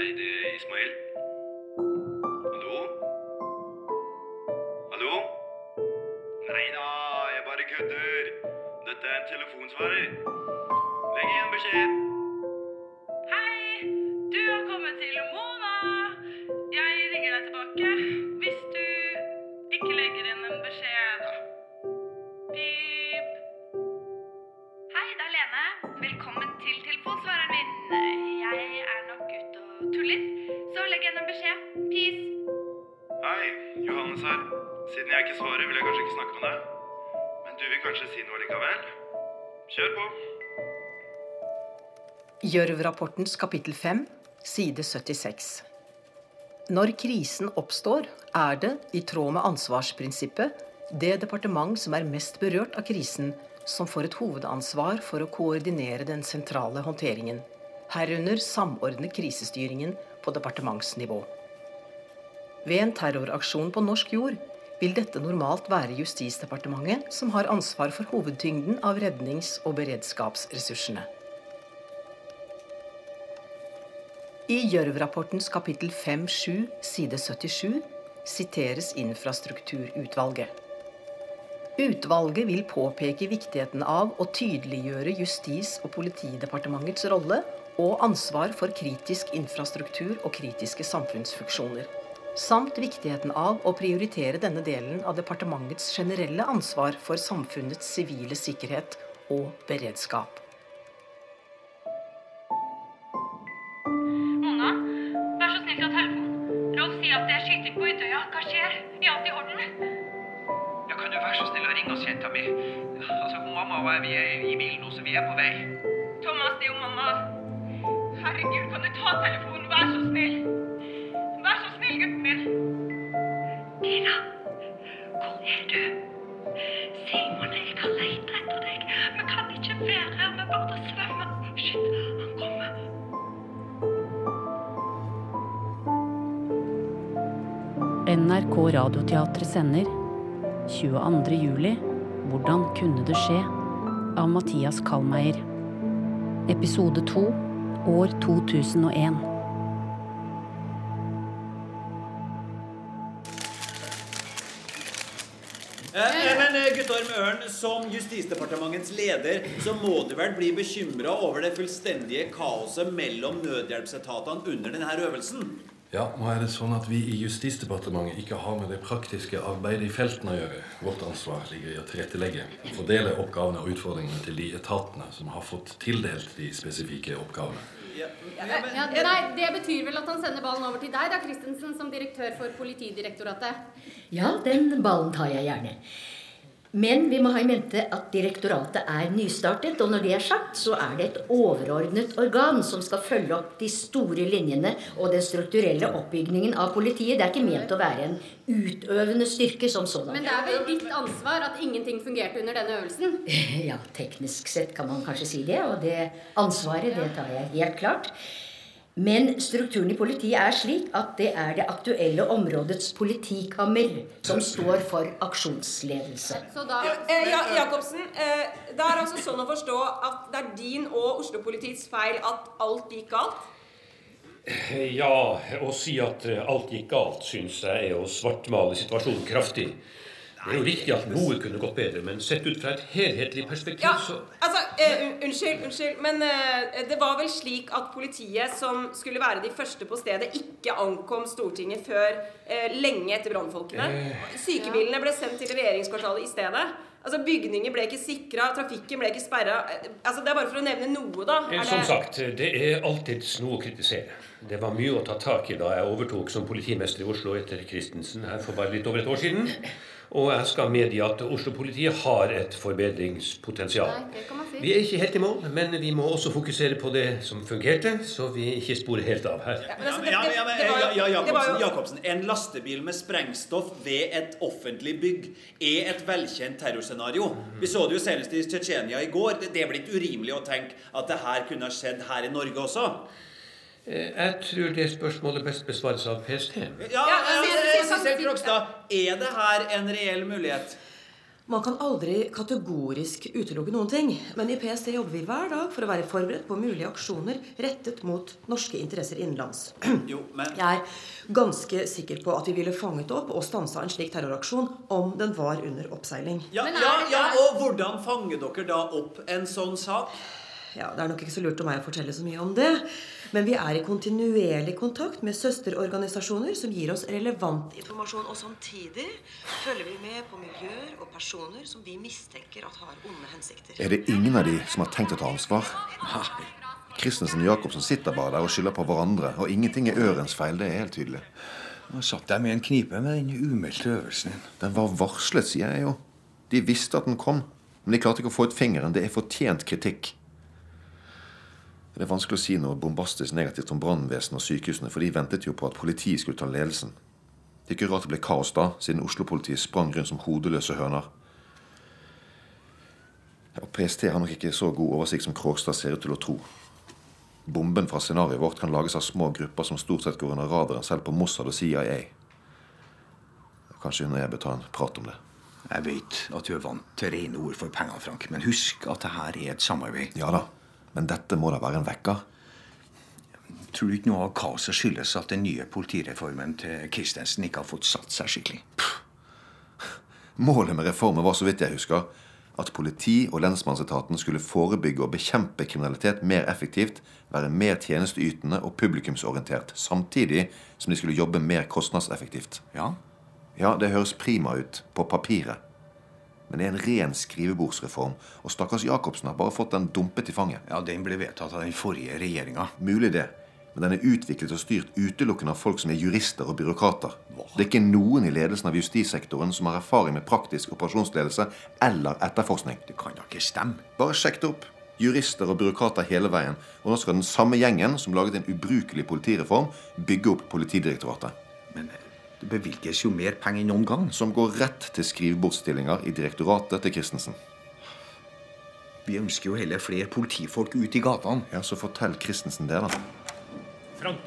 Hei, det Ismail. Hallo? Hallo? Nei da, jeg bare kødder. Dette er en telefonsvarer. Legg igjen beskjed. Kanskje si noe likevel? Kjør på. Gjørv-rapportens kapittel 5, side 76. Når krisen oppstår, er det, i tråd med ansvarsprinsippet, det departement som er mest berørt av krisen, som får et hovedansvar for å koordinere den sentrale håndteringen, herunder samordne krisestyringen på departementsnivå. Ved en terroraksjon på norsk jord vil dette normalt være Justisdepartementet som har ansvar for hovedtyngden av rednings- og beredskapsressursene. I Gjørv-rapportens kapittel 5-7 side 77 siteres Infrastrukturutvalget. Utvalget vil påpeke viktigheten av å tydeliggjøre Justis- og politidepartementets rolle og ansvar for kritisk infrastruktur og kritiske samfunnsfunksjoner. Samt viktigheten av å prioritere denne delen av departementets generelle ansvar for samfunnets sivile sikkerhet og beredskap. Radioteatret sender 22. juli Hvordan kunne det skje? av Mathias Kallmeier. Episode 2 år 2001. Eh, eh, Guttorm Ørn, som Justisdepartementets leder, så må du vel bli bekymra over det fullstendige kaoset mellom nødhjelpsetatene under denne øvelsen? Ja, nå er det sånn at Vi i Justisdepartementet ikke har med det praktiske arbeidet i felten å gjøre. Vårt ansvar ligger i å tilrettelegge fordele oppgavene og utfordringene til de etatene som har fått tildelt de spesifikke oppgavene. Ja, Ja, nei, Det betyr vel at han sender ballen over til deg, da, Christensen, som direktør for Politidirektoratet. Ja, den ballen tar jeg gjerne. Men vi må ha i mente at direktoratet er nystartet, og når det er sagt, så er det et overordnet organ som skal følge opp de store linjene og den strukturelle oppbygningen av politiet. Det er ikke ment å være en utøvende styrke som sådan. Men det er vel ditt ansvar at ingenting fungerte under denne øvelsen? Ja, teknisk sett kan man kanskje si det, og det ansvaret, det tar jeg helt klart. Men strukturen i politiet er slik at det er det aktuelle områdets politikammer som står for aksjonsledelse. Så da Eh, ja, Jacobsen, eh, det er altså sånn å forstå at det er din og Oslo-politiets feil at alt gikk galt? Ja, å si at eh, alt gikk galt, syns jeg er å svartmale situasjonen kraftig. Det er jo riktig at noe kunne gått bedre, men sett ut fra et helhetlig perspektiv, Ja, så altså, eh, Unnskyld, unnskyld, men eh, det var vel slik at politiet, som skulle være de første på stedet, ikke ankom Stortinget før eh, lenge etter brannfolkene? Eh. Sykebilene ble sendt til regjeringskvartalet i stedet. Altså, Bygninger ble ikke sikra, trafikken ble ikke sperra. Eh, Altså, det er bare for å nevne noe, da. Eh, Er Som det- sagt, det er alltids noe å kritisere. Det var mye å ta tak i da jeg overtok som politimester i Oslo etter Christensen her for bare litt over et år siden. Og jeg skal medgi at Oslo-politiet har et forbedringspotensial. Nei, det kan man si. Vi er ikke helt i mål, men vi må også fokusere på det som fungerte, så vi ikke sporer helt av her. Ja, men, Jacobsen, jo- en lastebil med sprengstoff ved et offentlig bygg er et velkjent terrorscenario. Vi så det jo senest i Tsjetsjenia i går. Det, det er blitt urimelig å tenke at det her kunne ha skjedd her i Norge også. Eh, Jeg tror det spørsmålet best besvares av PST. Ja, Ja, ja, men- Sissel Krogstad, er det her en reell mulighet? Man kan aldri kategorisk utelukke noen ting. Men i PST jobber vi hver dag for å være forberedt på mulige aksjoner rettet mot norske interesser innenlands. Jo, men Jeg er ganske sikker på at vi ville fanget opp og stansa en slik terroraksjon om den var under oppseiling. ja, ja, ja, Og hvordan fanger dere da opp en sånn sak? Ja, Det er nok ikke så lurt av meg å fortelle så mye om det. Men vi er i kontinuerlig kontakt med søsterorganisasjoner som gir oss relevant informasjon. Og samtidig følger vi med på miljøer og personer som vi mistenker at har onde hensikter. Er det ingen av de som har tenkt å ta ansvar? Christensen og Jacobsen sitter bare der og skylder på hverandre. Og ingenting er Ørens feil. Det er helt tydelig. Nå satt jeg med en knipe med den umeldte øvelsen din. Den var varslet, sier jeg jo. De visste at den kom. Men de klarte ikke å få ut fingeren. Det er fortjent kritikk. Det er vanskelig å si noe bombastisk negativt om brannvesenet og sykehusene, for de ventet jo på at politiet skulle ta ledelsen. Det er ikke rart det ble kaos da, siden Oslo-politiet sprang rundt som hodeløse høner. Og PST har nok ikke så god oversikt som Krogstad ser ut til å tro. Bomben fra scenarioet vårt kan lages av små grupper som stort sett går under radaren selv på Mossad og CIA. Kanskje hun og jeg bør ta en prat om det. Jeg vet at du er vant til rene ord for pengene, Frank, men husk at det her er et samarbeid. Ja da, men dette må da være en vekker? Tror du ikke noe av kaoset skyldes at den nye politireformen til Christensen ikke har fått satt seg skikkelig? Målet med reformen var, så vidt jeg husker, at politi- og lensmannsetaten skulle forebygge og bekjempe kriminalitet mer effektivt, være mer tjenesteytende og publikumsorientert, samtidig som de skulle jobbe mer kostnadseffektivt. Ja? Ja, det høres prima ut på papiret. Men det er en ren skrivebordsreform, og stakkars Jacobsen har bare fått den dumpet i fanget. Ja, Den ble vedtatt av den forrige regjeringa. Mulig det, men den er utviklet og styrt utelukkende av folk som er jurister og byråkrater. Hva? Det er ikke noen i ledelsen av justissektoren som har erfaring med praktisk operasjonsledelse eller etterforskning. Det kan da ikke stemme. Bare sjekk det opp. Jurister og byråkrater hele veien. Og nå skal den samme gjengen som laget en ubrukelig politireform, bygge opp Politidirektoratet. Men det bevilges jo mer penger enn noen gang. Som går rett til skrivebordsstillinger i direktoratet til Christensen. Vi ønsker jo heller flere politifolk ut i gatene. Ja, Så fortell Christensen det, da. Frank,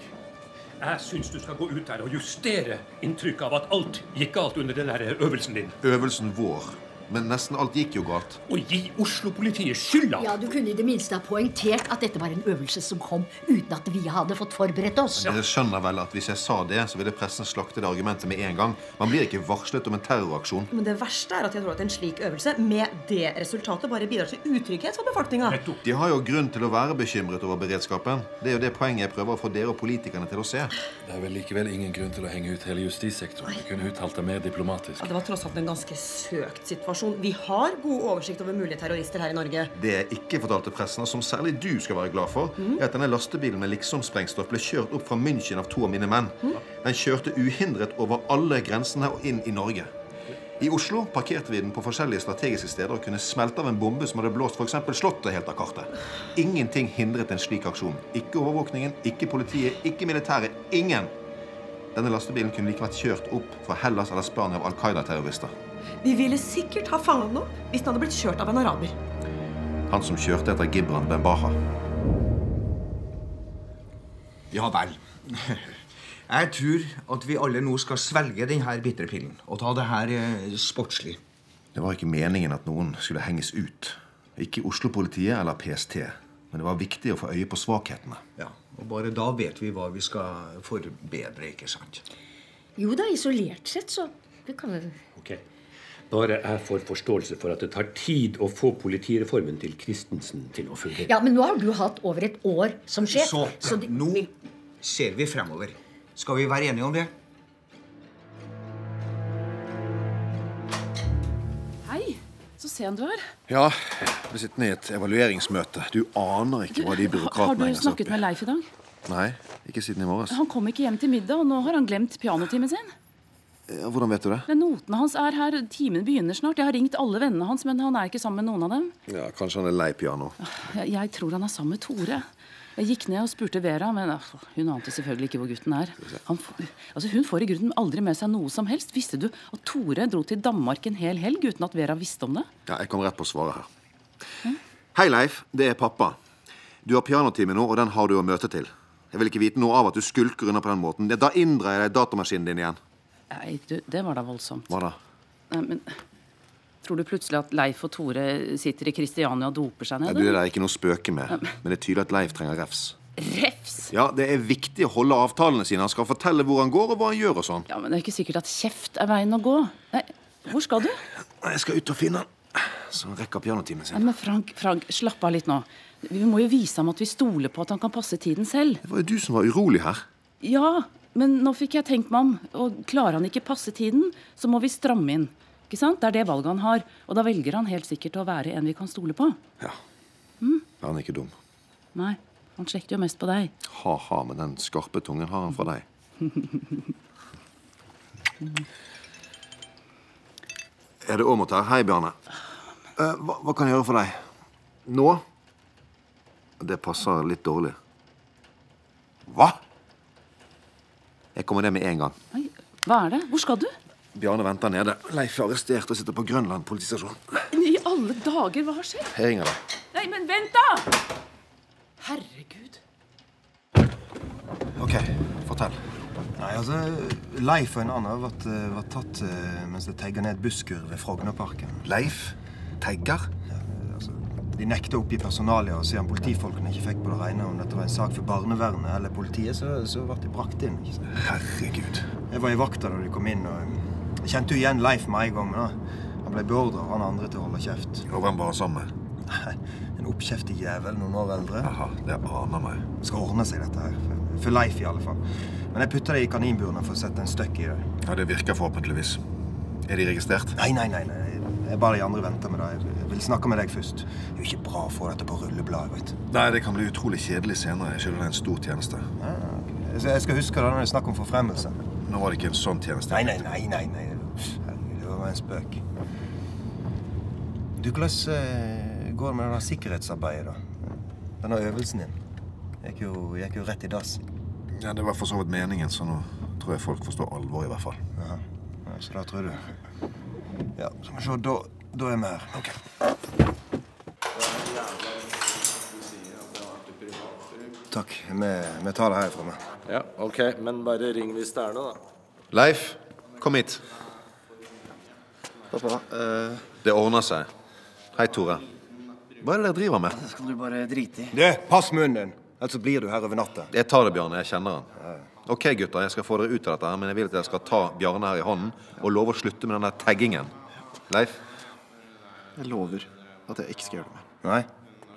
jeg syns du skal gå ut der og justere inntrykket av at alt gikk galt under den der øvelsen din. Øvelsen vår. Men nesten alt gikk jo galt. Å gi Oslo-politiet skylda! Ja, Du kunne i det minste ha poengtert at dette var en øvelse som kom uten at vi hadde fått forberedt oss. Dere skjønner vel at hvis jeg sa det, så ville pressen slakte det argumentet med en gang. Man blir ikke varslet om en terroraksjon. Men det verste er at jeg tror at en slik øvelse med det resultatet bare bidrar til utrygghet for befolkninga. De har jo grunn til å være bekymret over beredskapen. Det er jo det poenget jeg prøver å få dere og politikerne til å se. Det er vel likevel ingen grunn til å henge ut hele justissektoren. Du kunne uttalt det mer diplomatisk. Ja, det var tross alt en ganske søkt situasjon. Vi har god oversikt over mulige terrorister her i Norge. Det jeg ikke fortalte pressen, og som særlig du skal være glad for, er at denne lastebilen med liksom-sprengstoff ble kjørt opp fra München av to av mine menn. Den kjørte uhindret over alle grensene og inn i Norge. I Oslo parkerte vi den på forskjellige strategiske steder og kunne smelte av en bombe som hadde blåst f.eks. Slottet helt av kartet. Ingenting hindret en slik aksjon. Ikke overvåkningen, ikke politiet, ikke militæret. Ingen! Denne lastebilen kunne like vært kjørt opp fra Hellas eller Spania av Al Qaida-terrorister. Vi ville sikkert ha fanget ham hvis den hadde blitt kjørt av en araber. Han som kjørte etter Gibran Bembaha. Ja vel. Jeg tror at vi alle nå skal svelge denne bitre pillen og ta det her eh, sportslig. Det var ikke meningen at noen skulle henges ut. Ikke Oslo-politiet eller PST. Men det var viktig å få øye på svakhetene. Ja, og Bare da vet vi hva vi skal forbedre, ikke sant? Jo da, isolert sett, så det kan vi Ok. Bare jeg får forståelse for at det tar tid å få politireformen til Christensen til å fungere. Ja, men nå har du hatt over et år som sjef. Så, så de... nå ser vi fremover. Skal vi være enige om det? Hei, så sen du er. Ja, vi sitter i et evalueringsmøte. Du aner ikke hva de Har du byråkratene henger seg opp snakket med Leif i dag? Nei, ikke siden i morges. Han kom ikke hjem til middag, og nå har han glemt pianotimen sin. Ja, hvordan vet du det? Men Notene hans er her, timen begynner snart. Jeg har ringt alle vennene hans, men han er ikke sammen med noen av dem. Ja, Kanskje han er lei piano. Jeg, jeg tror han er sammen med Tore. Jeg gikk ned og spurte Vera, men ah, hun ante selvfølgelig ikke hvor gutten er. Han, altså, hun får i grunnen aldri med seg noe som helst. Visste du at Tore dro til Danmark en hel helg uten at Vera visste om det? Ja, Jeg kom rett på svaret her. Hei, Leif. Det er pappa. Du har pianotime nå, og den har du å møte til. Jeg vil ikke vite noe av at du skulker unna på den måten. Da inndrar jeg deg datamaskinen din igjen. Nei, du, det var da voldsomt. Hva da? Nei, men Tror du plutselig at Leif og Tore sitter i Kristiania og doper seg Nei, ned? det er ikke noe å spøke med. Men det er tydelig at Leif trenger refs. Refs? Ja, Det er viktig å holde avtalene sine. Han skal fortelle hvor han går og hva han gjør og sånn. Ja, Men det er ikke sikkert at kjeft er veien å gå. Nei, hvor skal du? Nei, Jeg skal ut og finne han. Så han rekker pianotimen Nei, sin. men Frank, Frank, slapp av litt nå. Vi må jo vise ham at vi stoler på at han kan passe tiden selv. Det var jo du som var urolig her. Ja, men nå fikk jeg tenkt meg om. Og klarer han ikke passe tiden, så må vi stramme inn. Ikke sant? Det er det valget han har. Og da velger han helt sikkert å være en vi kan stole på. Ja. Mm? Han er ikke dum. Nei, han slekter jo mest på deg. Ha-ha, men den skarpe tungen har han fra deg. Er det Åmot her? Hei, Bjarne. Eh, hva, hva kan jeg gjøre for deg? Nå? Det passer litt dårlig. Hva? Jeg kommer ned med en gang. Oi, hva er det? Hvor skal du? Bjarne venter nede. Leif er arrestert og sitter på Grønland politistasjon. I alle dager, hva har skjedd? Jeg ringer deg. Nei, men vent, da! Herregud. OK, fortell. Nei, altså, Leif og en annen har vært, eh, vært tatt eh, mens de tagga ned et busskur ved Frognerparken. Leif? Tagger? Ja, de nekta å oppgi personalia, og siden politifolkene ikke fikk på det rene om dette var en sak for barnevernet eller politiet, så, så ble de brakt inn. Herregud. Jeg var i vakta da de kom inn, og eh, jeg kjente jo igjen Leif med en gang. da, Han ble beordra av han andre til å holde kjeft. Og hvem var han sammen med? En oppkjeftig jævel noen år eldre. Aha, det aner meg. Det skal ordne seg, dette her. For, for Leif, i alle fall. Men jeg putta det i kaninburene for å sette en støkk i det. Ja, Det virker forhåpentligvis. Er de registrert? Nei, nei, nei. nei. Jeg bare de andre venter med det. Jeg vil snakke med deg først. Det er jo ikke bra å få dette på rullebladet. vet du. Nei, det kan bli utrolig kjedelig senere. Jeg skylder deg en stor tjeneste. Ja, ok. Jeg skal- huske det når det er snakk om forfremmelse. Nå var det ikke en sånn tjeneste. Nei, nei, nei. nei, nei. Det var en spøk. Du, hvordan eh, går det med det sikkerhetsarbeidet, da? Denne øvelsen din. Gikk jo, gikk jo rett i dass. Ja, Det var for så vidt meningen, så nå tror jeg folk forstår alvor, i hvert fall. Ja, så da tror du Ja, skal vi se. Da, da er vi her. Ok. Takk. Vi, vi tar det herfra. vi. Ja, ok, men bare ring hvis det er noe, da. Leif, kom hit. Pappa, eh, Det ordner seg. Hei, Tore. Hva er det dere driver med? det skal du bare drite i. Du, pass munnen din! Ellers så blir du her over natta. Jeg tar det, Bjarne. Jeg kjenner han. Ok, gutter, jeg skal få dere ut av dette, her, men jeg vil at dere skal ta Bjarne her i hånden og love å slutte med den der taggingen. Leif? Jeg lover at jeg ikke skal gjøre det mer. Nei?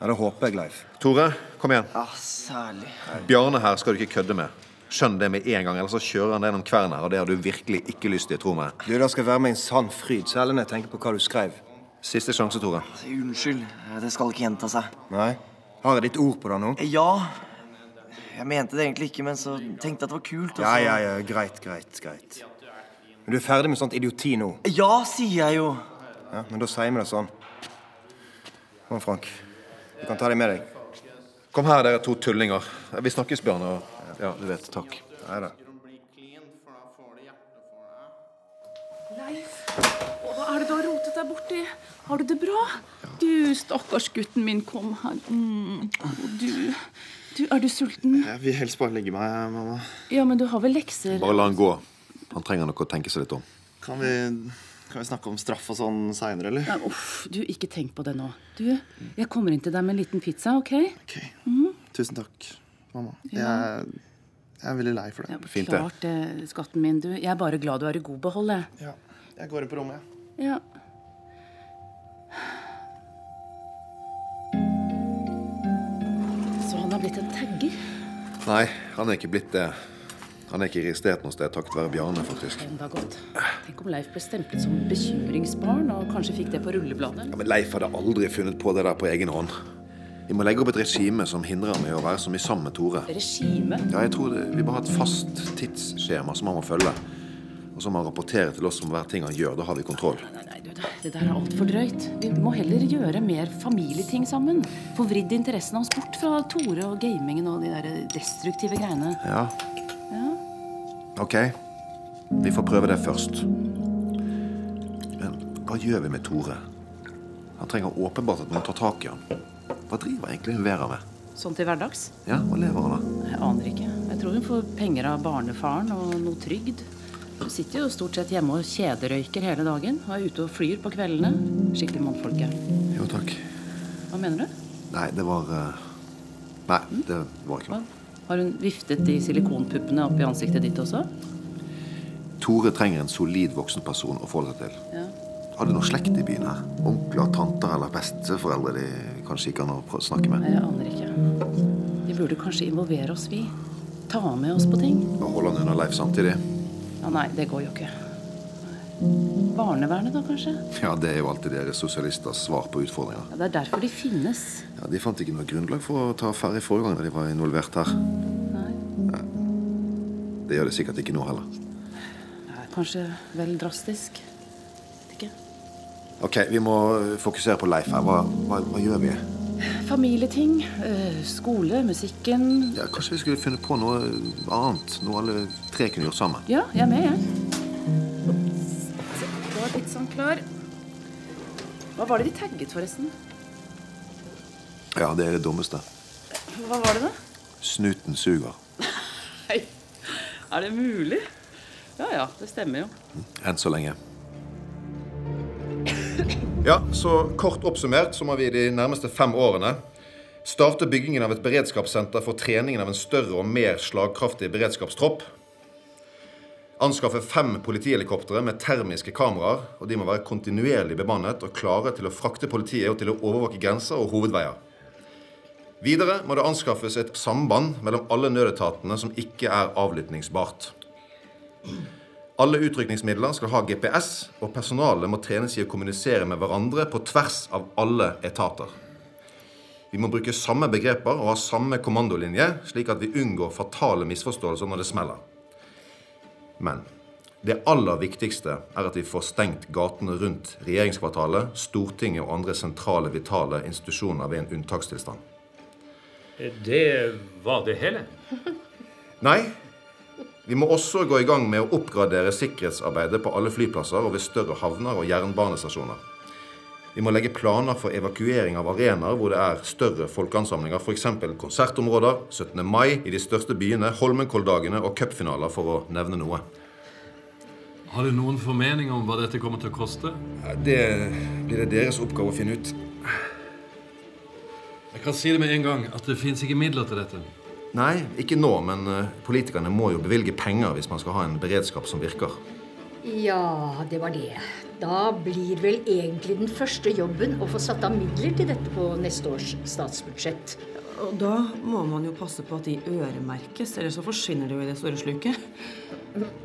Ja, Det håper jeg, Leif. Tore, kom igjen. Ja, særlig. Bjarne her skal du ikke kødde med. Skjønn det med en gang, ellers så kjører han deg gjennom kvernen her, og det har du virkelig ikke lyst til, tro meg. Du, Det skal være meg en sann fryd, særlig når jeg tenker på hva du skrev. Siste sjanse, Tore. Unnskyld, det skal ikke gjenta seg. Nei? Har jeg ditt ord på det nå? Ja. Jeg mente det egentlig ikke, men så tenkte jeg at det var kult. Ja, ja, ja. Greit, greit, greit. Men du er ferdig med sånt idioti nå? Ja, sier jeg jo. Ja, Men da sier vi det sånn. Kom, Frank. Du kan ta deg med deg. Kom her, dere to tullinger. Vi snakkes, Bjørn. og- Ja, du vet. Takk. Nei da. Leif, hva er det du har rotet deg borti? Har du det bra? Du, stakkars gutten min, kom her. Mm. Og Du, du, er du sulten? Jeg vil helst bare legge meg, mamma. Ja, men du har vel lekser? Bare la han gå. Han trenger noe å tenke seg litt om. Kan vi, kan vi snakke om straff og sånn seinere, eller? Ja, uff, du, ikke tenk på det nå. Du, jeg kommer inn til deg med en liten pizza, OK? Mhm. Tusen takk, mamma. Ja. Jeg, jeg er veldig lei for det. Ja, Klart det, skatten min. Du, jeg er bare glad du er i god behold, jeg. Ja. Jeg går inn på rommet, jeg. Ja. Nei, han er ikke blitt det. Han er ikke registrert noe sted takket være Bjarne, faktisk. Enda godt. Tenk om Leif ble stemplet som bekymringsbarn og kanskje fikk det på rullebladet. Ja, men Leif hadde aldri funnet på det der på egen hånd. Vi må legge opp et regime som hindrer i å være så mye sammen med Tore. Regime? Ja, jeg tror det, Vi må ha et fast tidsskjema som han må følge. Og så må han rapportere til oss om hver ting han gjør. Da har vi kontroll. Nei, du, det der er altfor drøyt. Vi må heller gjøre mer familieting sammen. Få vridd interessen hans bort fra Tore og gamingen og de der destruktive greiene. Ja, Ja. ok. Vi får prøve det først. Men hva gjør vi med Tore? Han trenger åpenbart at noen tar tak i ham. Hva driver egentlig hun Vera med? Sånn til hverdags? Ja, Hva lever han av? Jeg aner ikke. Jeg tror hun får penger av barnefaren og noe trygd. Du sitter jo stort sett hjemme og kjederøyker hele dagen. Og er ute og flyr på kveldene. Skikkelig mannfolke. Jo, takk. Hva mener du? Nei, det var eh, Nei, det var ikke noe. Har hun viftet de silikonpuppene opp i ansiktet ditt også? Tore trenger en solid voksenperson å forholde seg til. Ja. Har du noe slekt i byen her? Onkler, tanter eller besteforeldre de kanskje ikke kan snakke med? Nei, Jeg aner ikke. De burde kanskje involvere oss, vi. Ta med oss på ting. Og holde han under Leif samtidig? Ja, Nei, det går jo ikke. Barnevernet, da, kanskje? Ja, det er jo alltid deres sosialisters svar på utfordringer. Ja, Det er derfor de finnes. Ja, De fant ikke noe grunnlag for å ta affære i forrige gang da de var involvert her. Nei. Det gjør det sikkert ikke nå heller. Er kanskje vel drastisk. Ikke? Ok, vi må fokusere på Leif her. Hva, hva, hva gjør vi? Familieting, øh, skole, musikken. Ja, Kanskje vi skulle funnet på noe annet? Noe alle tre kunne gjort sammen? Ja, jeg er med, jeg. Ja. Pizzaen klar. Hva var det de tagget, forresten? Ja, det er det dummeste. Hva var det, da? Snuten suger. Nei, er det mulig? Ja ja, det stemmer jo. Enn så lenge. Ja, så Kort oppsummert så må vi de nærmeste fem årene starte byggingen av et beredskapssenter for treningen av en større og mer slagkraftig beredskapstropp. Anskaffe fem politihelikoptre med termiske kameraer. og De må være kontinuerlig bemannet og klare til å frakte politiet og til å overvåke grenser og hovedveier. Videre må det anskaffes et samband mellom alle nødetatene som ikke er avlyttingsbart. Alle utrykningsmidler skal ha GPS, og personalet må trenes i å kommunisere med hverandre på tvers av alle etater. Vi må bruke samme begreper og ha samme kommandolinje, slik at vi unngår fatale misforståelser når det smeller. Men det aller viktigste er at vi får stengt gatene rundt regjeringskvartalet, Stortinget og andre sentrale, vitale institusjoner ved en unntakstilstand. Det var det hele. Nei, vi må også gå i gang med å oppgradere sikkerhetsarbeidet på alle flyplasser og ved større havner og jernbanestasjoner. Vi må legge planer for evakuering av arenaer hvor det er større folkeansamlinger, f.eks. konsertområder, 17. mai i de største byene, Holmenkolldagene og cupfinaler, for å nevne noe. Har du noen formening om hva dette kommer til å koste? Det blir det deres oppgave å finne ut. Jeg kan si det med en gang at det fins ikke midler til dette. Nei, ikke nå, men eh, politikerne må jo bevilge penger hvis man skal ha en beredskap som virker. Ja, det var det. Da blir vel egentlig den første jobben å få satt av midler til dette på neste års statsbudsjett. Og da må man jo passe på at de øremerkes, ellers så forsvinner de jo i det store sluket.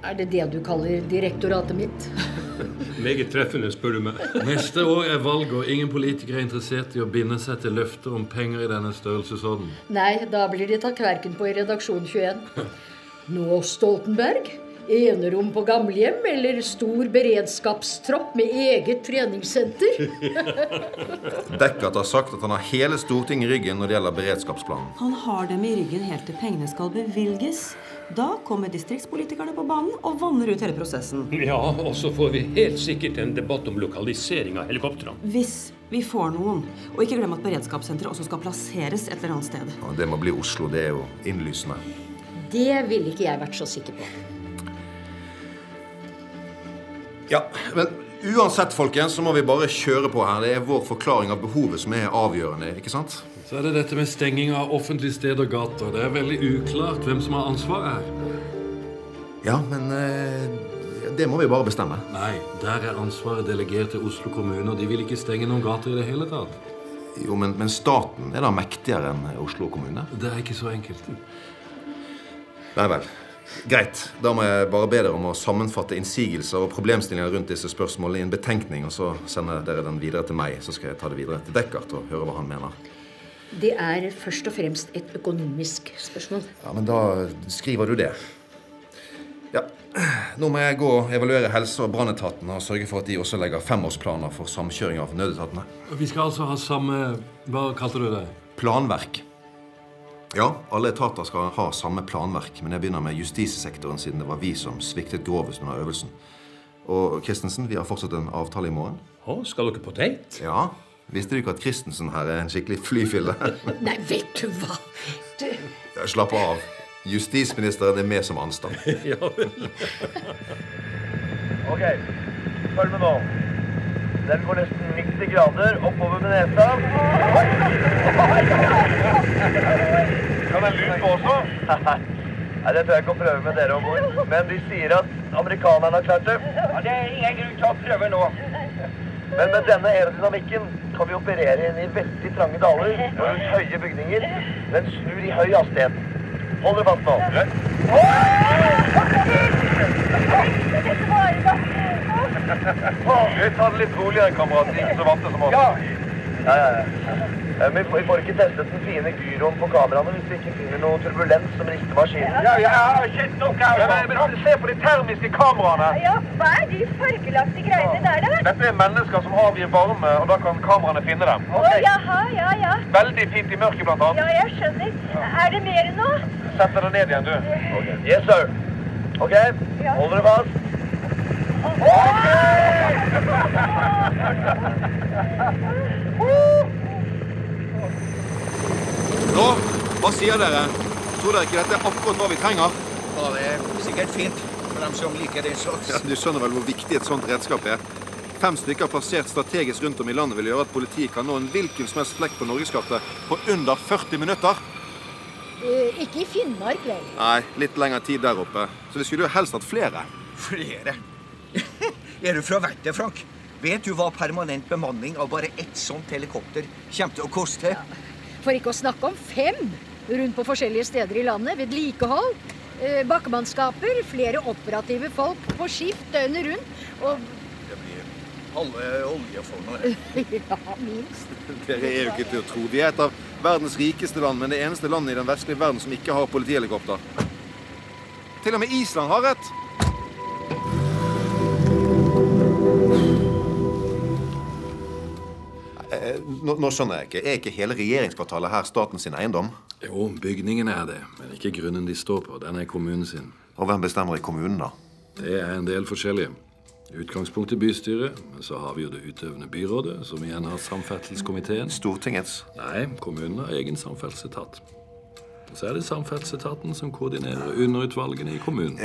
Er det det du kaller direktoratet mitt? Meget treffende, spør du meg. Neste år er valg, og ingen politikere er interessert i å binde seg til løfter om penger i denne størrelsesorden. Nei, da blir de tatt kverken på i Redaksjon 21. Nå, Stoltenberg. Enerom på gamlehjem eller stor beredskapstropp med eget treningssenter? Deckert har sagt at han har hele Stortinget i ryggen når det gjelder beredskapsplanen. Han har dem i ryggen helt til pengene skal bevilges. Da kommer distriktspolitikerne på banen og vanner ut hele prosessen. Ja, og så får vi helt sikkert en debatt om lokalisering av helikoptrene. Hvis vi får noen. Og ikke glem at beredskapssenteret også skal plasseres et eller annet sted. Ja, det må bli Oslo. Det er jo innlysende. Det ville ikke jeg vært så sikker på. Ja, men uansett, folkens, så må vi bare kjøre på her. Det er vår forklaring av behovet som er avgjørende, ikke sant? Så er det dette med stenging av offentlige steder og gater. Det er veldig uklart hvem som har ansvaret her. Ja, men eh, det må vi bare bestemme. Nei, der er ansvaret delegert til Oslo kommune, og de vil ikke stenge noen gater i det hele tatt. Jo, men, men staten er da mektigere enn Oslo kommune? Det er ikke så enkelt. Nei vel. Greit. Da må jeg bare be dere om å sammenfatte innsigelser og problemstillinger rundt disse spørsmålene i en betenkning, og så sender dere den videre til meg. Så skal jeg ta det videre til Deckert og høre hva han mener. Det er først og fremst et økonomisk spørsmål. Ja, Men da skriver du det. Ja, Nå må jeg gå og evaluere helse- og brannetatene og sørge for at de også legger femårsplaner for samkjøring av nødetatene. Vi skal altså ha samme Hva kalte du det? Planverk. Ja, alle etater skal ha samme planverk, men jeg begynner med justissektoren siden det var vi som sviktet grovest under øvelsen. Og Christensen, vi har fortsatt en avtale i morgen. Å, skal dere på date? Ja. Visste du ikke at Christensen her er en skikkelig flyfille? Nei, vet du hva? Du, Ja, Slapp av. Justisministeren er med som anstand. ja vel. Ok, følg med nå. Den går nesten 90 grader oppover med nesa. Kan den lyse også? Nei, det tør jeg ikke å prøve med dere om bord. Men de sier at amerikanerne har klart det. Ja, Det er ingen grunn til å prøve nå. Men med denne aerodynamikken kan vi operere inn i veldig trange daler og rundt høye bygninger. Den snur i høy hastighet. Hold dere fast nå. Vi tar det litt roligere, kamerat. Er ikke så vante som oss. Ja, ja, ja. Eh, Men vi får, vi får ikke testet den fine gyroen på kameraene hvis vi ikke finner noe turbulens som rister maskinen. Ja, ja, shit, har kjent. Men, men se på de termiske kameraene. Ja, hva er de fargelagte greiene der, da? Dette er mennesker som avgir varme, og da kan kameraene finne dem. Å, jaha, ja, ja. Veldig fint i mørket, blant annet. Ja, jeg skjønner. Er det mer nå? Sett deg ned igjen, du. Yes, sir. OK, hold dere fast. Nå, hva sier dere? Tror dere ikke dette er akkurat hva vi trenger? Ja, det er sikkert fint for dem som liker den slags. Ja, du skjønner vel hvor viktig et sånt redskap er? Fem stykker plassert strategisk rundt om i landet vil gjøre at politiet kan nå en hvilken som helst flekk på norgeskartet på under 40 minutter. Uh, ikke i Finnmark, vel? Nei, litt lengre tid der oppe. Så vi skulle jo helst hatt flere. Flere? er du fra vettet, Frank? Vet du hva permanent bemanning av bare ett sånt helikopter kommer til å koste? For ikke å snakke om fem rundt på forskjellige steder i landet. Vedlikehold, eh, bakkemannskaper, flere operative folk på skift døgnet rundt. Og Det blir halve oljefondet. ja, minst. Dere er jo ikke til å tro. Vi er et av verdens rikeste land, men det eneste landet i den vestlige verden som ikke har politihelikopter. Til og med Island har et. Nå, nå skjønner jeg ikke. Er ikke hele regjeringskvartalet her statens sin eiendom? Jo, bygningen er det, men ikke grunnen de står på. Den er kommunen sin. Og hvem bestemmer i kommunen, da? Det er en del forskjellige. Utgangspunktet bystyret, men så har vi jo det utøvende byrådet, som igjen har samferdselskomiteen. Stortingets? Nei, kommunen har egen samferdselsetat. Så er det samferdselsetaten som koordinerer underutvalgene i kommunen.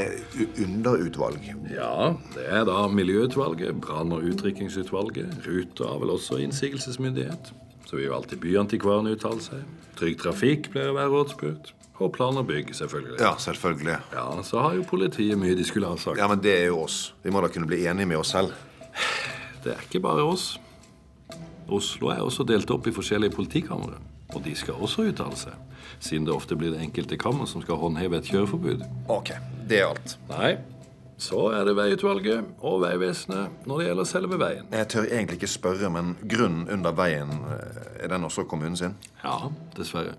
underutvalg? Ja, det er da Miljøutvalget, brann- og utrykkingsutvalget. Ruter har vel også innsigelsesmyndighet. Så vil jo alltid Byantikvaren uttale seg. Trygg Trafikk pleier å være rådspurt. Og Plan og bygg, selvfølgelig. Ja, selvfølgelig. Ja, Så har jo politiet mye de skulle ha sagt. Ja, men det er jo oss. Vi må da kunne bli enige med oss selv. Det er ikke bare oss. Oslo er også delt opp i forskjellige politikamre. Og de skal også uttale seg. Siden det ofte blir det enkelte kammer som skal håndheve et kjøreforbud. Ok, det er alt. Nei. Så er det Veiutvalget og Vegvesenet når det gjelder selve veien. Jeg tør egentlig ikke spørre, men grunnen under veien, eh, er den også kommunen sin? Ja, dessverre.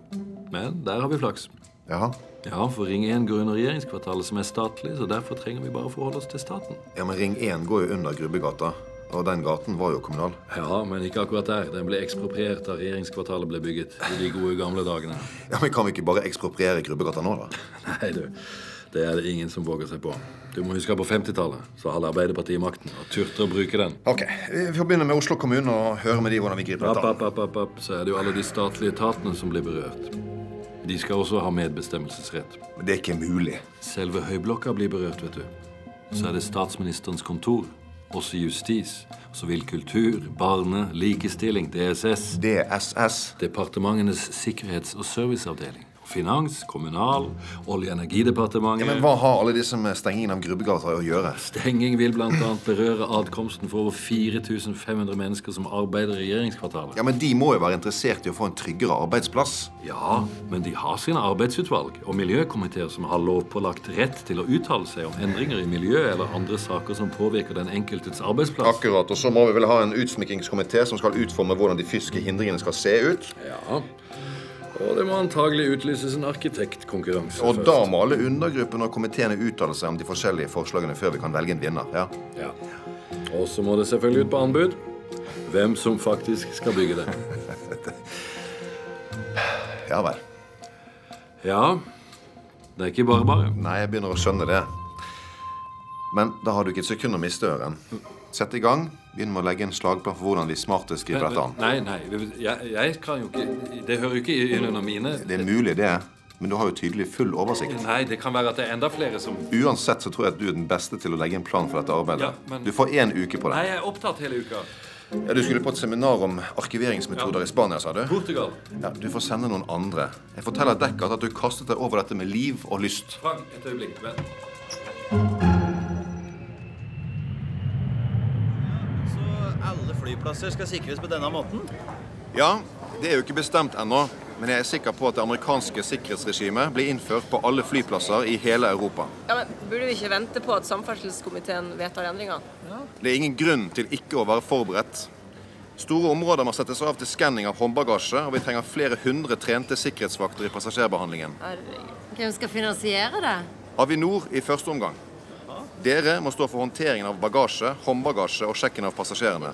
Men der har vi flaks. Jaha? Ja, for Ring 1 går under regjeringskvartalet, som er statlig, så derfor trenger vi bare forholde oss til staten. Ja, men Ring 1 går jo under Grubbegata, og den gaten var jo kommunal. Ja, men ikke akkurat der. Den ble ekspropriert da regjeringskvartalet ble bygget i de gode gamle dagene. Ja, men Kan vi ikke bare ekspropriere Grubbegata nå, da? Nei, du. Det er det ingen som våger seg på. Du må huske at på 50-tallet så hadde Arbeiderpartiet makten og turte å bruke den. Ok, Vi får begynne med Oslo kommune og høre med de hvordan vi griper dette app, app, app, app. Så er det jo alle de statlige etatene som blir berørt. De skal også ha medbestemmelsesrett. Men det er ikke mulig. Selve Høyblokka blir berørt, vet du. Så er det statsministerens kontor. Også justis. Så vil kultur, barne, likestilling, DSS DSS. Departementenes sikkerhets- og serviceavdeling. Finans, kommunal, Olje- og energidepartementet. Ja, men Hva har alle disse med stengingen av Grubbegata å gjøre? Stenging vil bl.a. berøre adkomsten for over 4500 mennesker som arbeider i regjeringskvartalet. Ja, Men de må jo være interessert i å få en tryggere arbeidsplass. Ja, men de har sine arbeidsutvalg og miljøkomiteer som har lovpålagt rett til å uttale seg om endringer i miljøet eller andre saker som påvirker den enkeltes arbeidsplass. Akkurat, Og så må vi vel ha en utsmykkingskomité som skal utforme hvordan de fysiske hindringene skal se ut. Ja, og det må antagelig utlyses en arkitektkonkurranse Og da må alle undergruppene og komiteene uttale seg om de forskjellige forslagene før vi kan velge en vinner. ja? Ja. Og så må det selvfølgelig ut på anbud. Hvem som faktisk skal bygge det. Ja vel. Ja, det er ikke bare bare. Nei, jeg begynner å skjønne det. Men da har du ikke et sekund å miste, Øren. Sett i gang. Begynn med å legge en slagplan for hvordan vi smartest griper dette an. Nei, nei, jeg, jeg kan jo ikke Det hører jo ikke inn under mine Det er mulig, det. Men du har jo tydelig full oversikt. Nei, det kan være at det er enda flere som Uansett så tror jeg at du er den beste til å legge en plan for dette arbeidet. Ja, men- Du får én uke på det. Nei, jeg er opptatt hele uka. Ja, Du skulle på et seminar om arkiveringsmetoder i Spania, sa du? Portugal. Ja, Du får sende noen andre. Jeg forteller Deckard at du kastet deg over dette med liv og lyst. Frank, et øyeblikk. Vent. Så alle flyplasser skal sikres på denne måten? Ja, det er jo ikke bestemt ennå, men jeg er sikker på at det amerikanske sikkerhetsregimet blir innført på alle flyplasser i hele Europa. Ja, men Burde vi ikke vente på at samferdselskomiteen vedtar endringer? Det er ingen grunn til ikke å være forberedt. Store områder må settes av til skanning av håndbagasje, og vi trenger flere hundre trente sikkerhetsvakter i passasjerbehandlingen. Hvem skal finansiere det? Avinor i første omgang. Dere må stå for håndteringen av bagasje, håndbagasje og sjekken av passasjerene.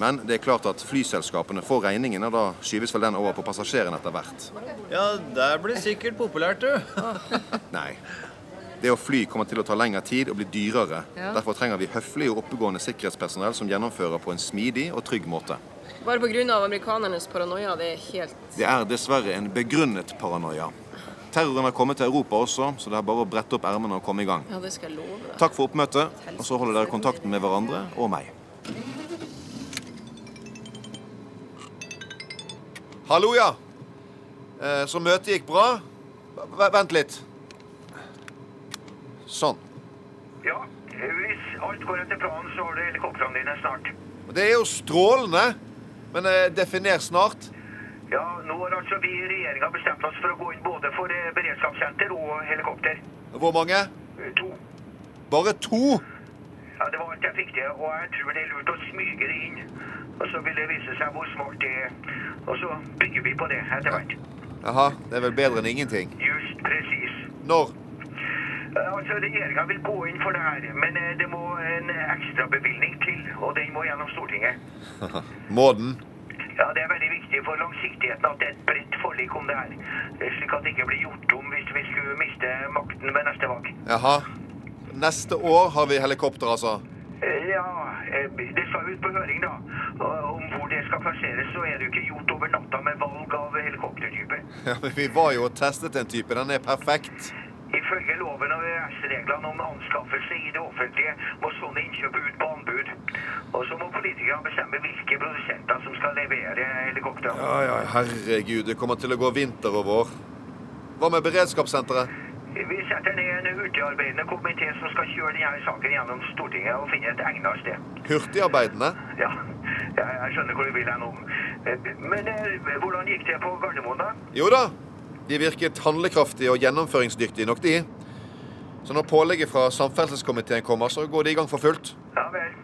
Men det er klart at flyselskapene får regningen, og da skyves vel den over på passasjerene etter hvert. Ja, det blir sikkert populært, du. Nei. Det å fly kommer til å ta lengre tid og bli dyrere. Ja. Derfor trenger vi høflig og oppegående sikkerhetspersonell som gjennomfører på en smidig og trygg måte. Bare pga. amerikanernes paranoia. Det er helt Det er dessverre en begrunnet paranoia. Terroren har kommet til Europa også, så det er bare å brette opp ermene og komme i gang. Ja, det skal jeg love deg. Takk for oppmøtet, og så holder dere kontakten med hverandre og meg. Hallo, ja. Eh, Så møtet gikk bra? V vent litt. Sånn. Ja, hvis alt går etter planen, så har du helikoptrene dine snart. Det er jo strålende. Men eh, definer snart. Ja, nå har altså vi i regjeringa bestemt oss for å gå inn både for eh, beredskapssenter og helikopter. Hvor mange? Eh, To. Bare to? Ja, Det var alt jeg fikk til, og jeg tror det er lurt å smyge det inn. Og så vil det vise seg hvor smart det er. Og så bygger vi på det etter hvert. Jaha, det er vel bedre enn ingenting. Just presis. Når? Eh, Altså, Regjeringa vil gå inn for det her, men det må en ekstrabevilgning til. Og den må gjennom Stortinget. Må den? Ja, Det er veldig viktig for langsiktigheten at det er et bredt forlik om det her. Slik at det ikke blir gjort om hvis vi skulle miste makten ved neste valg. Jaha. Neste år har vi helikopter, altså. Eh, Ja, eh, det skal ut på høring, da. Om hvor det skal plasseres, så er det jo ikke gjort over natta med valg av helikoptertype. Ja, men Vi var jo og testet en type. Den er perfekt. Ifølge loven og EØS-reglene om anskaffelse i det offentlige må sånne innkjøp ut på. Og så må politikerne bestemme hvilke produsenter som skal levere helikopter. Ja, ja, herregud. Det kommer til å gå vinter og vår. Hva med beredskapssenteret? Vi setter ned en hurtigarbeidende komité som skal kjøre denne saken gjennom Stortinget og finne et egnet sted. Hurtigarbeidende? Ja, jeg, skjønner hvor du vil hen om. Men eh, hvordan gikk det på Gardermoen, da? Jo da. De virket handlekraftige og gjennomføringsdyktige nok, de. Så når pålegget fra samferdselskomiteen kommer, så går de i gang for fullt. Ja vel.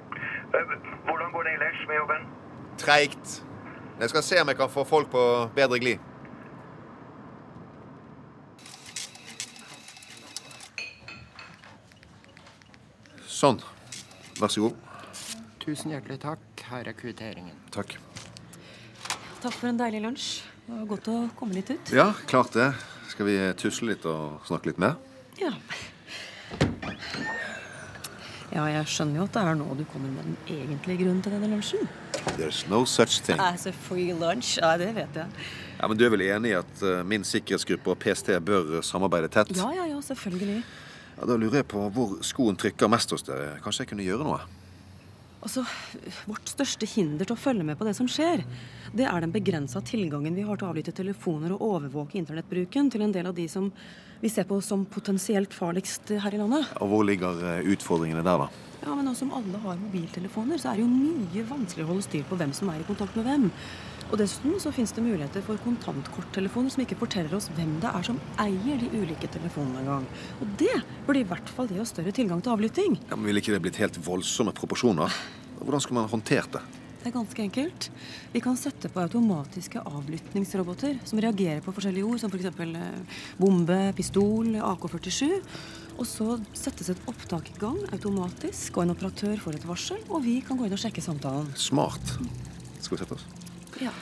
Eh, Hvordan går det ellers med jobben? Treigt. Jeg skal se om jeg kan få folk på bedre glid. Sånn. Vær så god. Tusen hjertelig takk. Her er kvitteringen. Takk. Takk for en deilig lunsj. Det var godt å komme litt ut. Ja, klart det. Skal vi tusle litt og snakke litt mer? Ja. Ja, jeg skjønner jo at det er nå du kommer med den egentlige grunnen til denne lunsjen. There's no such thing. Altså free lunch, ja, det vet jeg. Ja, men Du er vel enig i at eh, min sikkerhetsgruppe og PST bør samarbeide tett? Ja, ja, ja, selvfølgelig. Ja, Da lurer jeg på hvor skoen trykker mest hos dere. Kanskje jeg kunne gjøre noe? Altså, Vårt største hinder til å følge med på det som skjer, det er den begrensa tilgangen vi har til å avlytte telefoner og overvåke internettbruken til en del av de som vi ser på som potensielt farligst her i landet. Og hvor ligger eh, utfordringene der, da? Ja, men nå som alle har mobiltelefoner, så er det jo mye vanskeligere å holde styr på hvem som er i kontakt med hvem. Og dessuten så finnes det muligheter for kontantkorttelefoner som ikke forteller oss hvem det er som eier de ulike telefonene engang. Og det burde i hvert fall gi oss større tilgang til avlytting. Ja, men Ville ikke det blitt helt voldsomme proporsjoner? Hvordan skulle man håndtert det? Det er ganske enkelt. Vi kan sette på automatiske avlyttingsroboter som reagerer på forskjellige ord, som f.eks. Eh, bombe, pistol, AK-47. Og så settes et opptak i gang automatisk, og en operatør får et varsel, og vi kan gå inn og sjekke samtalen. Smart. Skal vi sette oss? Ja.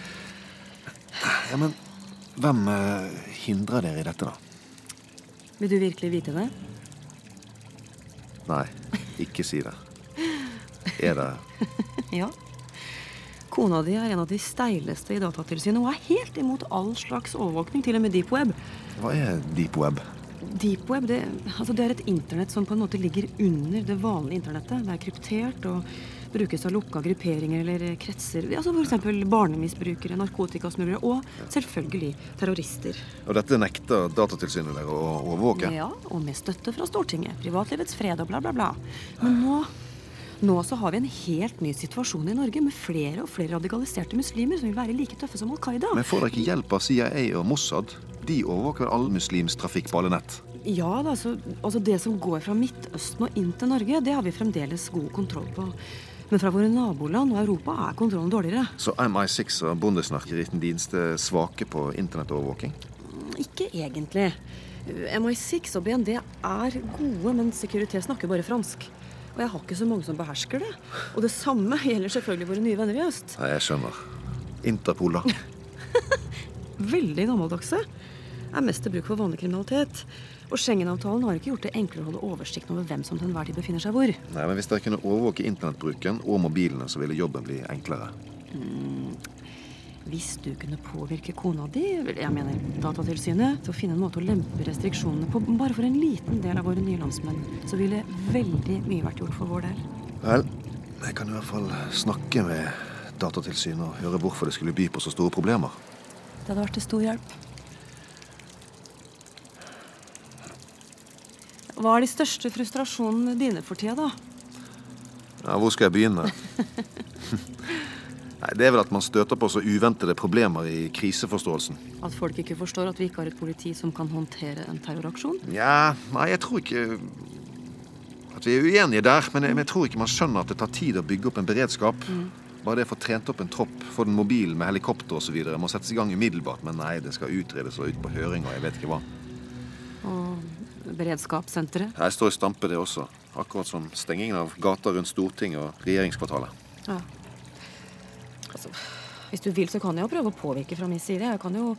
Ja, men hvem eh, hindrer dere i dette, da? Vil du virkelig vite det? Nei, ikke si det. Er det Ja. Kona di er en av de steileste i Datatilsynet Hun er helt imot all slags overvåkning, til og med deep web. Hva er deep web? Deep web det, altså det er et internett som på en måte ligger under det vanlige internettet. Det er kryptert og brukes av lukka grupperinger eller kretser. Altså F.eks. barnemisbrukere, narkotikasmuglere og selvfølgelig terrorister. Og dette nekter Datatilsynet dere å overvåke? Ja, og med støtte fra Stortinget. Privatlivets fred og bla, bla, bla. Men nå nå så har vi en helt ny situasjon i Norge med flere og flere radikaliserte muslimer som vil være like tøffe som Al Qaida. Men får dere ikke hjelp av CIA og Mossad? De overvåker all muslimsk trafikk på alle nett. Ja, da, altså, altså Det som går fra Midtøsten og inn til Norge, det har vi fremdeles god kontroll på. Men fra våre naboland og Europa er kontrollen dårligere. Så MI6 og Bundesnachrichtendienst er svake på internettovervåking? Ikke egentlig. MI6 og BND er gode, men Securité snakker bare fransk. Og jeg har ikke så mange som behersker det. Og det samme gjelder selvfølgelig våre nye venner i øst. Nei, jeg skjønner. Interpol, da? Veldig gammeldagse. Er mest til bruk for vanlig kriminalitet. Og Schengen-avtalen har ikke gjort det enklere å holde oversikten over hvem som til enhver tid befinner seg hvor. Nei, men Hvis dere kunne overvåke internettbruken og mobilene, så ville jobben bli enklere. Mm. Hvis du kunne påvirke kona di, jeg mener Datatilsynet, til å finne en måte å lempe restriksjonene på bare for en liten del av våre nye landsmenn, så ville veldig mye vært gjort for vår del. Vel, jeg kan i hvert fall snakke med Datatilsynet og høre hvorfor det skulle by på så store problemer. Det hadde vært til stor hjelp. Hva er de største frustrasjonene dine for tida, da? Ja, hvor skal jeg begynne? Nei, Det er vel at man støter på så uventede problemer i kriseforståelsen. At folk ikke forstår at vi ikke har et politi som kan håndtere en terroraksjon? Ja, nei, jeg tror ikke at vi er uenige der. Men jeg, jeg tror ikke man skjønner at det tar tid å bygge opp en beredskap. Mm. Bare det å få trent opp en tropp, få den mobilen med helikopter osv. må settes i gang umiddelbart. Men nei, det skal utredes og ut på høring og jeg vet ikke hva. Og beredskapssenteret? Her står stampe, det også. Akkurat som stengingen av gater rundt Stortinget og regjeringskvartalet. Ja. Altså, hvis du vil, så kan jeg jo prøve å påvirke fra min side. Jeg kan jo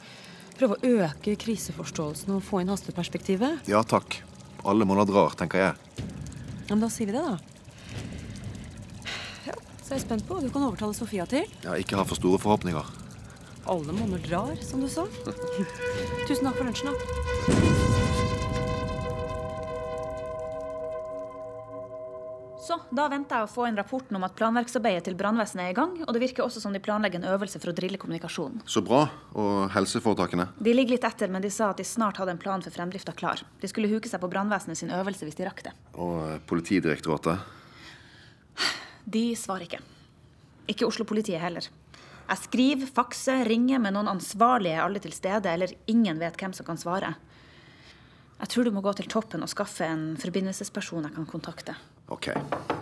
prøve å øke kriseforståelsen og få inn hasteperspektivet. Ja takk. Alle måneder drar, tenker jeg. Ja, men da sier vi det, da. Ja, så er jeg spent på hva du kan overtale Sofia til. Ja, ikke ha for store forhåpninger. Alle monner drar, som du sa. Tusen takk for lunsjen, da. Da venter jeg å få inn rapporten om at planverksarbeidet til brannvesenet er i gang, og det virker også som de planlegger en øvelse for å drille kommunikasjonen. Så bra. Og helseforetakene? De ligger litt etter, men de sa at de snart hadde en plan for fremdrifta klar. De skulle huke seg på brannvesenet sin øvelse hvis de rakk det. Og eh, Politidirektoratet? De svarer ikke. Ikke Oslo-politiet heller. Jeg skriver, fakser, ringer, men noen ansvarlige er alle til stede, eller ingen vet hvem som kan svare. Jeg tror du må gå til toppen og skaffe en forbindelsesperson jeg kan kontakte. OK,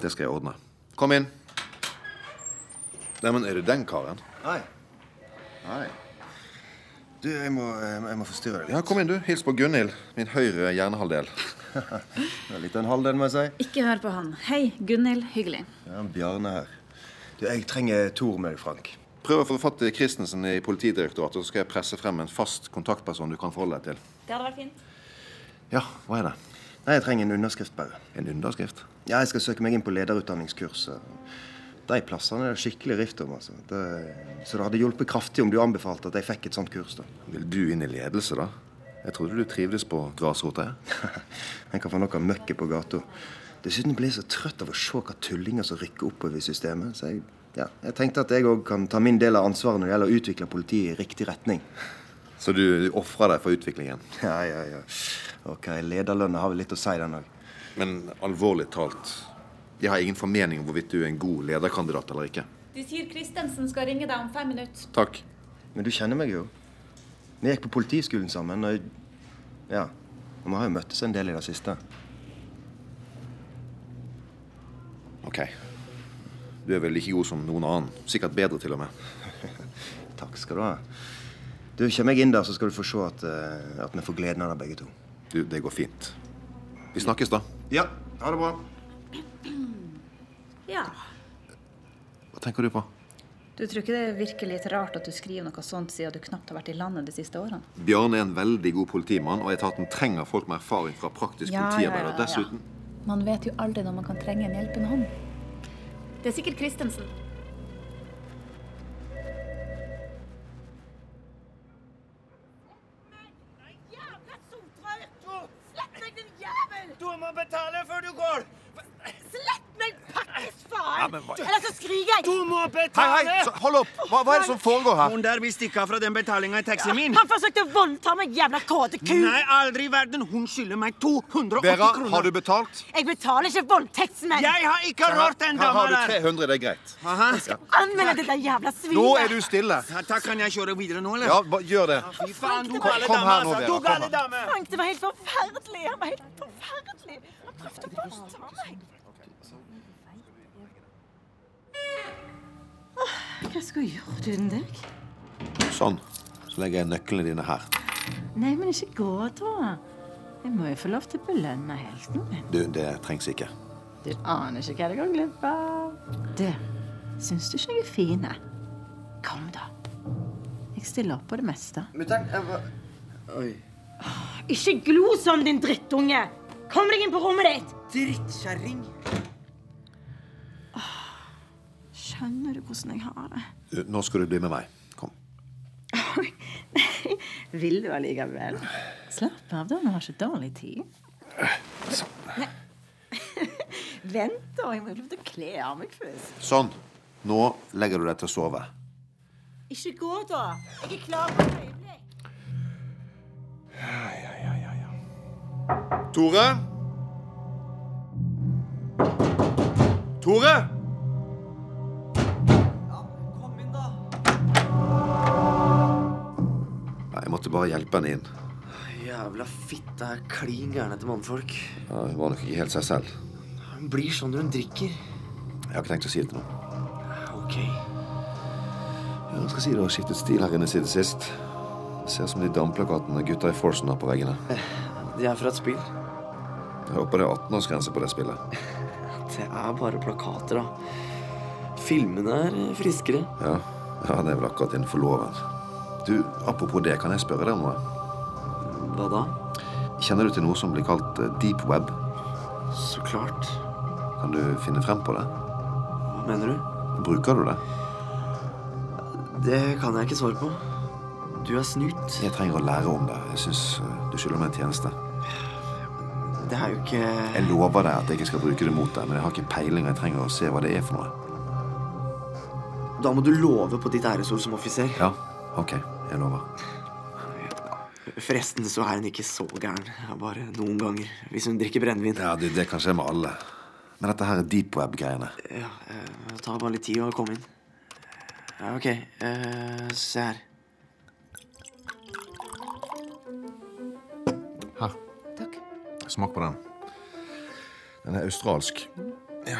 det skal jeg ordne. Kom inn. Neimen, er det den karen? Nei. Nei. Du, jeg må, jeg må forstyrre deg litt. Ja, Kom inn, du. Hils på Gunhild, min høyre hjernehalvdel. Det er litt av en halvdel, må jeg si. Ikke hør på han. Hei, Gunhild. Hyggelig. Ja, Bjarne her. Du, jeg trenger Tor med deg, Frank. Prøv å få fatt i Christensen i Politidirektoratet, så skal jeg presse frem en fast kontaktperson du kan forholde deg til. Det hadde vært fint. Ja, hva er det? Nei, Jeg trenger en underskrift bare. En underskrift? Ja, Jeg skal søke meg inn på lederutdanningskurs. De plassene er det skikkelig rift om. altså. Det, så det hadde hjulpet kraftig om du anbefalte at jeg fikk et sånt kurs. da. Vil du inn i ledelse, da? Jeg trodde du trivdes på grasrota. En kan få noe møkket på gata. Dessuten blir jeg så trøtt av å se hva tullinger som rykker oppover i systemet. Så jeg, ja, jeg tenkte at jeg òg kan ta min del av ansvaret når det gjelder å utvikle politiet i riktig retning. Så du, du ofrer deg for utviklingen? Ja, ja, ja. Ok, Lederlønna har vel litt å si, den òg. Men alvorlig talt, jeg har ingen formening om hvorvidt du er en god lederkandidat eller ikke. De sier Christensen skal ringe deg om fem minutter. Takk. Men du kjenner meg jo. Vi gikk på politiskolen sammen. og ja, og Vi har jo møttes en del i det siste. OK. Du er vel like god som noen annen. Sikkert bedre, til og med. Takk skal du ha. Du, Kommer jeg inn der, så skal du få se at, eh, at vi får gleden av det, begge to. Du, det går fint. Vi snakkes, da. Ja. Ha det bra. Ja. Hva tenker du på? Du tror ikke det virker litt rart at du skriver noe sånt siden du knapt har vært i landet de siste årene? Bjørn er en veldig god politimann, og etaten trenger folk med erfaring fra praktisk Ja, politiarbeid. ja, ja, ja. Dessuten Man vet jo aldri når man kan trenge en hjelpende hånd. Det er sikkert Christensen. Må Hei, betale! hei, så hold opp! Hva, hva er det som foregår her? Hun der vil stikke av fra den betalinga i taxien min. Han forsøkte å voldta meg, jævla kåte ku! Nei, aldri i verden. Hun skylder meg 280 Vera, kroner. har du betalt? Jeg betaler ikke voldtektsmenn! Jeg har ikke rørt den her har du 300, det er greit. Aha. skal Anmelde dette jævla svinet! Nå er du stille. Ja, takk, kan jeg kjøre videre nå, eller? Ja, ba- gjør det. Fy faen, du Kom- gale dame, altså. Vera, Du gale dame. Frank, det var helt forferdelig! Han var helt forferdelig! Han prøvde å voldta meg. Hva skal jeg gjøre uten deg? Sånn. Så legger jeg nøklene dine her. Nei, men ikke gå, da. Jeg må jo få lov til å belønne helten min. Du, det trengs ikke. Du aner ikke hva du går glipp av. Du, syns du ikke jeg er fin? Kom, da. Jeg stiller opp på det meste. Mutter'n, jeg var Oi. Ikke glo sånn, din drittunge! Kom deg inn på rommet ditt! Drittkjerring. Skjønner du hvordan jeg har det? Nå skal du bli med meg. Kom. Vil du allikevel? Slapp av, da. Vi har ikke dårlig tid. Sånn. Vent, da. Jeg må jo lov til å kle av meg først. Sånn. Nå legger du deg til å sove. Ikke gå, da. Jeg er klar på et øyeblikk. Tore? Tore? ja. Tore? måtte bare hjelpe henne inn. Jævla fitte er klin gæren til mannfolk. Ja, hun var nok ikke helt seg selv. Hun blir sånn når hun drikker. Jeg har ikke tenkt å si det til noen. Ok. Ja, jeg skal si det har skiftet stil her inne siden sist. Det ser ut som de damplakatene gutta i Forsen har på veggene. De er fra et spill. Jeg håper det er 18-årsgrense på det spillet. Det er bare plakater, da. Filmene er friskere. Ja, ja det er vel akkurat innenfor loven. Du, Apropos det, kan jeg spørre deg om noe? Hva da? Kjenner du til noe som blir kalt eh, deep web? Så klart. Kan du finne frem på det? Hva mener du? Bruker du det? Det kan jeg ikke svare på. Du er snut. Jeg trenger å lære om det. Jeg syns du skylder meg en tjeneste. Det er jo ikke Jeg lover deg at jeg ikke skal bruke det mot deg, men jeg har ikke peiling, og jeg trenger å se hva det er for noe. Da må du love på ditt æresord som offiser. Ja, ok. Jeg lover. Forresten så er hun ikke så gæren. Bare noen ganger. Hvis hun drikker brennevin. Ja, det, det kan skje med alle. Men dette her er deep web-greiene. Ja, eh, det tar bare litt tid å komme inn. Ja, ok. Uh, se her. Her. Takk. Smak på den. Den er australsk. Ja.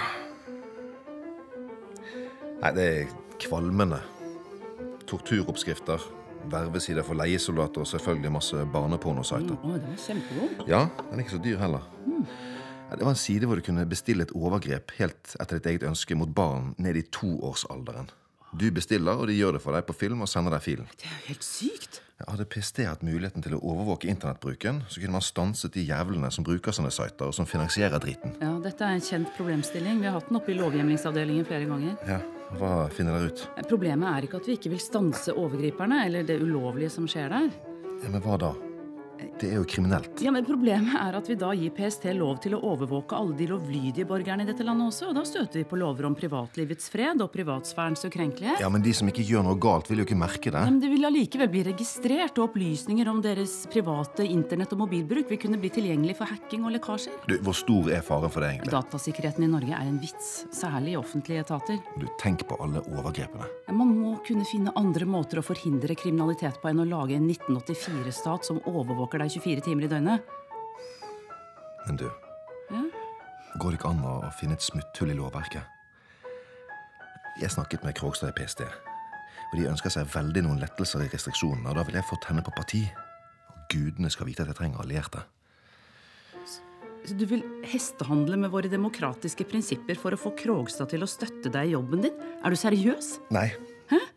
Nei, det er kvalmende. Torturoppskrifter, vervesider for leiesoldater og selvfølgelig masse barnepornositer. Å, den var kjempegod. Ja, den er ikke så dyr heller. Mm. Det var en side hvor du kunne bestille et overgrep helt etter ditt eget ønske mot barn ned i toårsalderen. Du bestiller, og de gjør det for deg på film og sender deg filen. Det er jo helt sykt. Ja, Hadde PST hatt muligheten til å overvåke internettbruken, så kunne man stanset de jævlene som bruker sånne sider, og som finansierer dritten. Ja, Dette er en kjent problemstilling. Vi har hatt den oppe i lovhjemlingsavdelingen flere ganger. Ja, Hva finner dere ut? Problemet er ikke at vi ikke vil stanse overgriperne eller det ulovlige som skjer der. Ja, Men hva da? Det er jo kriminelt. Ja, men Problemet er at vi da gir PST lov til å overvåke alle de lovlydige borgerne i dette landet også. Og da støter vi på lover om privatlivets fred og privatsfærens ukrenkelighet. Ja, Men de som ikke gjør noe galt, vil jo ikke merke det. Ja, men Det vil allikevel bli registrert, og opplysninger om deres private internett- og mobilbruk vil kunne bli tilgjengelig for hacking og lekkasjer. Du, Hvor stor er faren for det, egentlig? Datasikkerheten i Norge er en vits, særlig i offentlige etater. Du, Tenk på alle overgrepene. Man må kunne finne andre måter å forhindre kriminalitet på enn å lage en 1984-stat som overvåker deg 24 timer i døgnet. Men du, Ja? går det ikke an å finne et smutthull i lovverket? Jeg snakket med Krogstad i PST, og de ønsker seg veldig noen lettelser i restriksjonene, og da vil jeg fått henne på parti. Og gudene skal vite at jeg trenger allierte. Så du vil hestehandle med våre demokratiske prinsipper for å få Krogstad til å støtte deg i jobben din? Er du seriøs? Nei.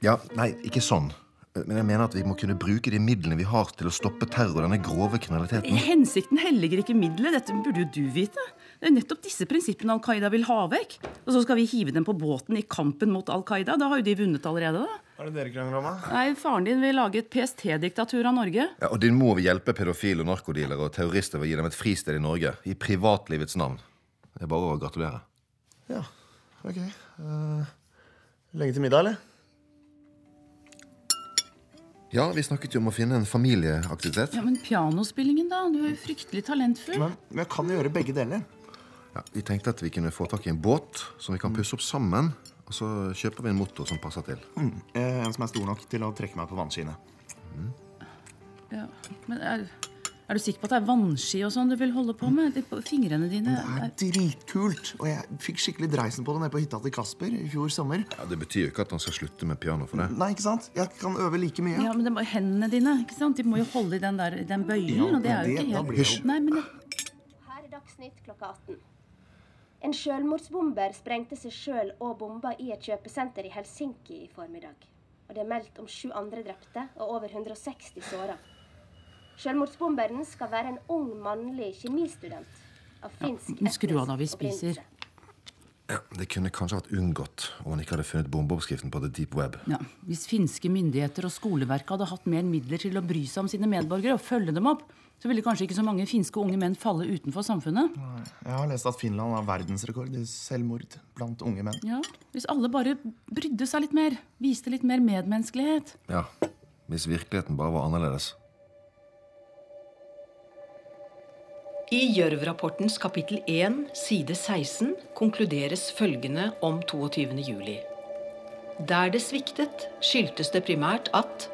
Ja, nei, ikke sånn. Men jeg mener at vi må kunne bruke de midlene vi har til å stoppe terror og denne grove kriminaliteten. Hensikten helliger ikke middelet. Dette burde jo du vite. Det er nettopp disse prinsippene Al Qaida vil ha vekk. Og så skal vi hive dem på båten i kampen mot Al Qaida. Da har jo de vunnet allerede, da. Hva er det dere krangler om, da? Nei, Faren din vil lage et PST-diktatur av Norge. Ja, og din mor vil hjelpe pedofile, og narkodealere og terrorister ved å gi dem et fristed i Norge. I privatlivets navn. Det er bare å gratulere. Ja, ok. Uh, lenge til middag, eller? Ja, vi snakket jo om å finne en familieaktivitet. Ja, Men pianospillingen, da? Du er jo fryktelig talentfull. Men, men jeg kan jo gjøre begge deler. Ja, vi tenkte at vi kunne få tak i en båt som vi kan pusse opp sammen. Og så kjøper vi en motor som passer til. Mm. eh, En som er stor nok til å trekke meg på vannskiene. Ja, men er, er du sikker på at det er vannski og sånn du vil holde på med? De, fingrene dine Det er dritkult! Og jeg fikk skikkelig dreisen på det nede på hytta til Kasper i fjor sommer. Ja, Det betyr jo ikke at han skal slutte med piano for det. Nei, ikke sant? Jeg kan øve like mye. Ja, men det må, Hendene dine ikke sant? De må jo holde i den, der, den bøylen. Ja, og det er jo det- ikke helt Nei, men Her er Dagsnytt klokka 18. En selvmordsbomber sprengte seg sjøl og bomba i et kjøpesenter i Helsinki i formiddag. Og det er meldt om sju andre drepte og over 160 såra. Selvmordsbomberen skal være en ung mannlig kjemistudent av finsk ja, Skru av da vi spiser. Ja, Det kunne kanskje vært unngått om han ikke hadde funnet bombeoppskriften på the deep web. Ja, Hvis finske myndigheter og skoleverket hadde hatt mer midler til å bry seg om sine medborgere og følge dem opp, så ville kanskje ikke så mange finske unge menn falle utenfor samfunnet. Nei, Jeg har lest at Finland har verdensrekord i selvmord blant unge menn. Ja, Hvis alle bare brydde seg litt mer, viste litt mer medmenneskelighet. Ja, Hvis virkeligheten bare var annerledes. I Gjørv-rapportens kapittel 1, side 16, konkluderes følgende om 22. juli. Der det sviktet, skyldtes det primært at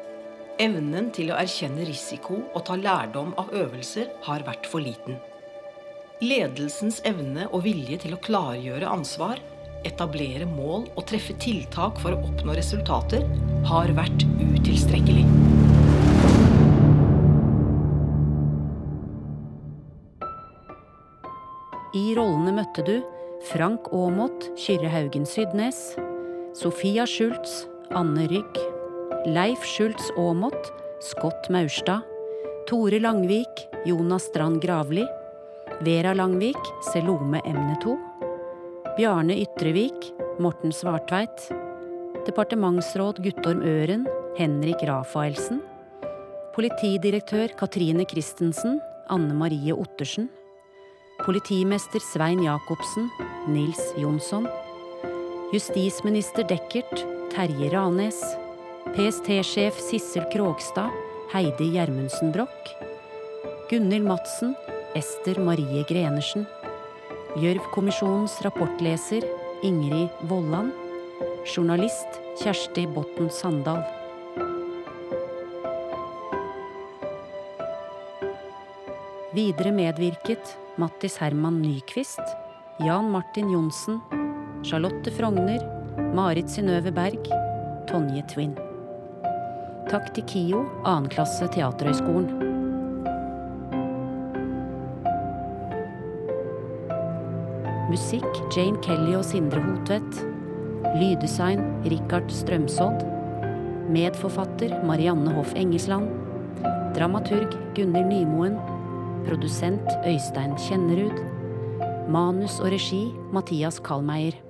evnen til å erkjenne risiko og ta lærdom av øvelser har vært for liten. Ledelsens evne og vilje til å klargjøre ansvar, etablere mål og treffe tiltak for å oppnå resultater har vært utilstrekkelig. I rollene møtte du Frank Aamodt, Kyrre Haugen Sydnes, Sofia Schultz, Anne Rygg, Leif Schultz Aamodt, Scott Maurstad, Tore Langvik, Jonas Strand Gravli, Vera Langvik, Selome Emneto, Bjarne Ytrevik, Morten Svartveit, departementsråd Guttorm Øren, Henrik Rafaelsen, politidirektør Katrine Christensen, Anne Marie Ottersen, politimester Svein Jacobsen, Nils Jonsson, justisminister Dekkert, Terje Ranes, PST-sjef Sissel Krogstad, Heidi Gjermundsen Broch, Gunhild Madsen, Ester Marie Grenersen, Gjørv-kommisjonens rapportleser Ingrid Vollan, journalist Kjersti Botten Sandal. Videre medvirket Mattis Herman Nyquist, Jan Martin Johnsen, Charlotte Frogner, Marit Synnøve Berg, Tonje Twin. Takk til KIO, 2. klasse Teaterhøgskolen. Musikk Jane Kelly og Sindre Hotvedt. Lyddesign Richard Strømsodd. Medforfatter Marianne Hoff Engesland. Dramaturg Gunnhild Nymoen. Produsent Øystein Kjennerud. Manus og regi Mathias Kallmeier.